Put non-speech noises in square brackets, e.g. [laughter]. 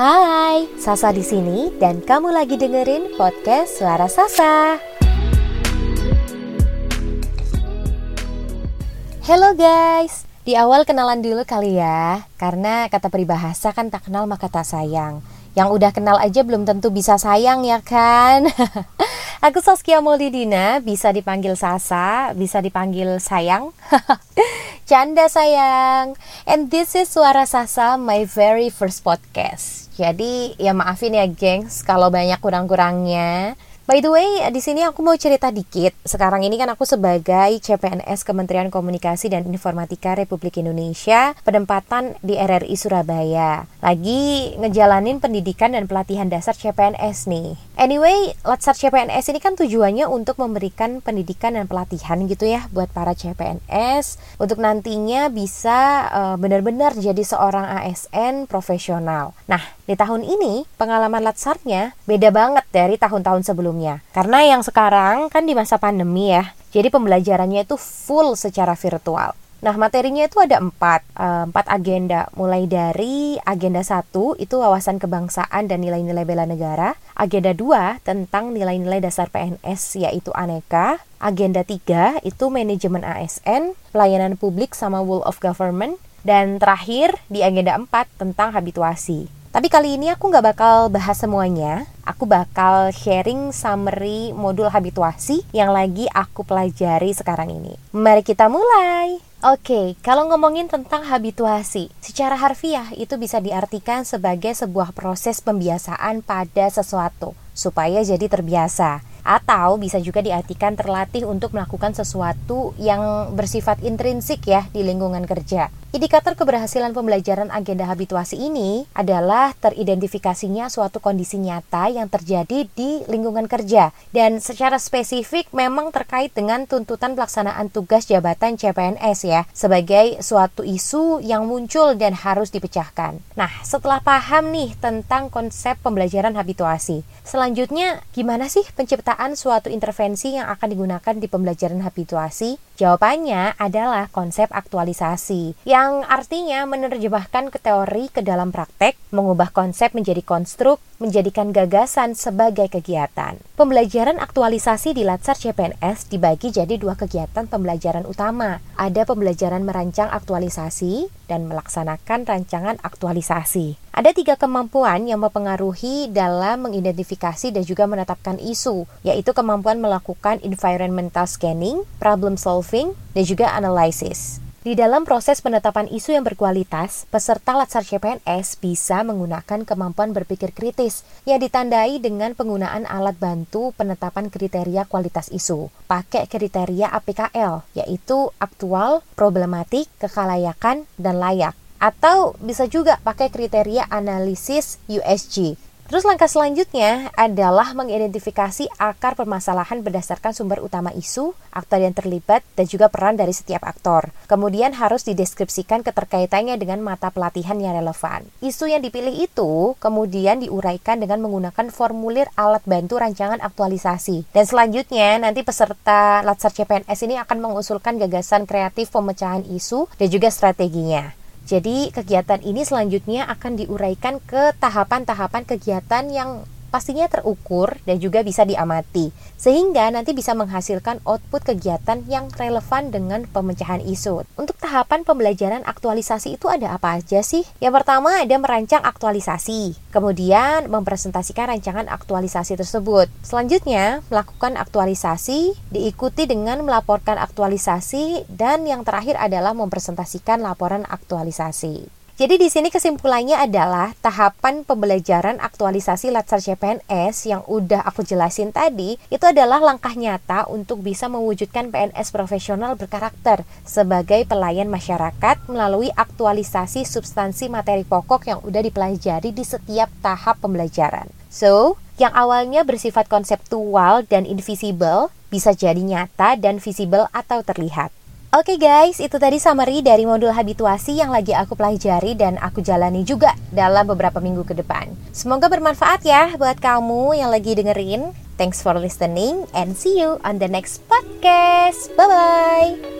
Hai, Sasa di sini dan kamu lagi dengerin podcast Suara Sasa. Hello guys, di awal kenalan dulu kali ya, karena kata peribahasa kan tak kenal maka tak sayang. Yang udah kenal aja belum tentu bisa sayang ya kan? [laughs] Aku Saskia Maulidina, bisa dipanggil Sasa, bisa dipanggil sayang. [laughs] Canda sayang. And this is Suara Sasa, my very first podcast. Jadi ya maafin ya gengs kalau banyak kurang-kurangnya. By the way, di sini aku mau cerita dikit. Sekarang ini kan aku sebagai CPNS Kementerian Komunikasi dan Informatika Republik Indonesia, penempatan di RRI Surabaya. Lagi ngejalanin pendidikan dan pelatihan dasar CPNS nih. Anyway, Latsar CPNS ini kan tujuannya untuk memberikan pendidikan dan pelatihan gitu ya buat para CPNS untuk nantinya bisa uh, benar-benar jadi seorang ASN profesional. Nah, di tahun ini pengalaman Latsarnya beda banget dari tahun-tahun sebelumnya. Karena yang sekarang kan di masa pandemi ya, jadi pembelajarannya itu full secara virtual. Nah, materinya itu ada empat, uh, empat agenda. Mulai dari agenda satu itu wawasan kebangsaan dan nilai-nilai bela negara. Agenda dua tentang nilai-nilai dasar PNS yaitu aneka. Agenda tiga itu manajemen ASN, pelayanan publik sama rule of government. Dan terakhir di agenda empat tentang habituasi. Tapi kali ini aku nggak bakal bahas semuanya. Aku bakal sharing summary modul habituasi yang lagi aku pelajari sekarang ini. Mari kita mulai. Oke, okay, kalau ngomongin tentang habituasi, secara harfiah itu bisa diartikan sebagai sebuah proses pembiasaan pada sesuatu supaya jadi terbiasa atau bisa juga diartikan terlatih untuk melakukan sesuatu yang bersifat intrinsik ya di lingkungan kerja. Indikator keberhasilan pembelajaran agenda habituasi ini adalah teridentifikasinya suatu kondisi nyata yang terjadi di lingkungan kerja dan secara spesifik memang terkait dengan tuntutan pelaksanaan tugas jabatan CPNS ya sebagai suatu isu yang muncul dan harus dipecahkan. Nah, setelah paham nih tentang konsep pembelajaran habituasi, selanjutnya gimana sih penciptaan suatu intervensi yang akan digunakan di pembelajaran habituasi? Jawabannya adalah konsep aktualisasi, yang artinya menerjemahkan ke teori ke dalam praktek, mengubah konsep menjadi konstruk, menjadikan gagasan sebagai kegiatan. Pembelajaran aktualisasi di Latsar CPNS dibagi jadi dua kegiatan pembelajaran utama. Ada pembelajaran merancang aktualisasi dan melaksanakan rancangan aktualisasi. Ada tiga kemampuan yang mempengaruhi dalam mengidentifikasi dan juga menetapkan isu, yaitu kemampuan melakukan environmental scanning, problem solving, dan juga analisis. Di dalam proses penetapan isu yang berkualitas, peserta Latsar CPNS bisa menggunakan kemampuan berpikir kritis yang ditandai dengan penggunaan alat bantu penetapan kriteria kualitas isu. Pakai kriteria APKL, yaitu aktual, problematik, kekalayakan, dan layak. Atau bisa juga pakai kriteria analisis USG, Terus langkah selanjutnya adalah mengidentifikasi akar permasalahan berdasarkan sumber utama isu, aktor yang terlibat, dan juga peran dari setiap aktor. Kemudian harus dideskripsikan keterkaitannya dengan mata pelatihan yang relevan. Isu yang dipilih itu kemudian diuraikan dengan menggunakan formulir alat bantu rancangan aktualisasi. Dan selanjutnya nanti peserta Latsar CPNS ini akan mengusulkan gagasan kreatif pemecahan isu dan juga strateginya. Jadi kegiatan ini selanjutnya akan diuraikan ke tahapan-tahapan kegiatan yang pastinya terukur dan juga bisa diamati, sehingga nanti bisa menghasilkan output kegiatan yang relevan dengan pemecahan isu. Untuk tahapan pembelajaran aktualisasi itu ada apa aja sih? Yang pertama ada merancang aktualisasi, kemudian mempresentasikan rancangan aktualisasi tersebut. Selanjutnya, melakukan aktualisasi, diikuti dengan melaporkan aktualisasi, dan yang terakhir adalah mempresentasikan laporan aktualisasi. Jadi di sini kesimpulannya adalah tahapan pembelajaran aktualisasi Latsar CPNS yang udah aku jelasin tadi itu adalah langkah nyata untuk bisa mewujudkan PNS profesional berkarakter sebagai pelayan masyarakat melalui aktualisasi substansi materi pokok yang udah dipelajari di setiap tahap pembelajaran. So, yang awalnya bersifat konseptual dan invisible bisa jadi nyata dan visible atau terlihat. Oke okay guys, itu tadi summary dari modul habituasi yang lagi aku pelajari dan aku jalani juga dalam beberapa minggu ke depan. Semoga bermanfaat ya buat kamu yang lagi dengerin. Thanks for listening and see you on the next podcast. Bye bye.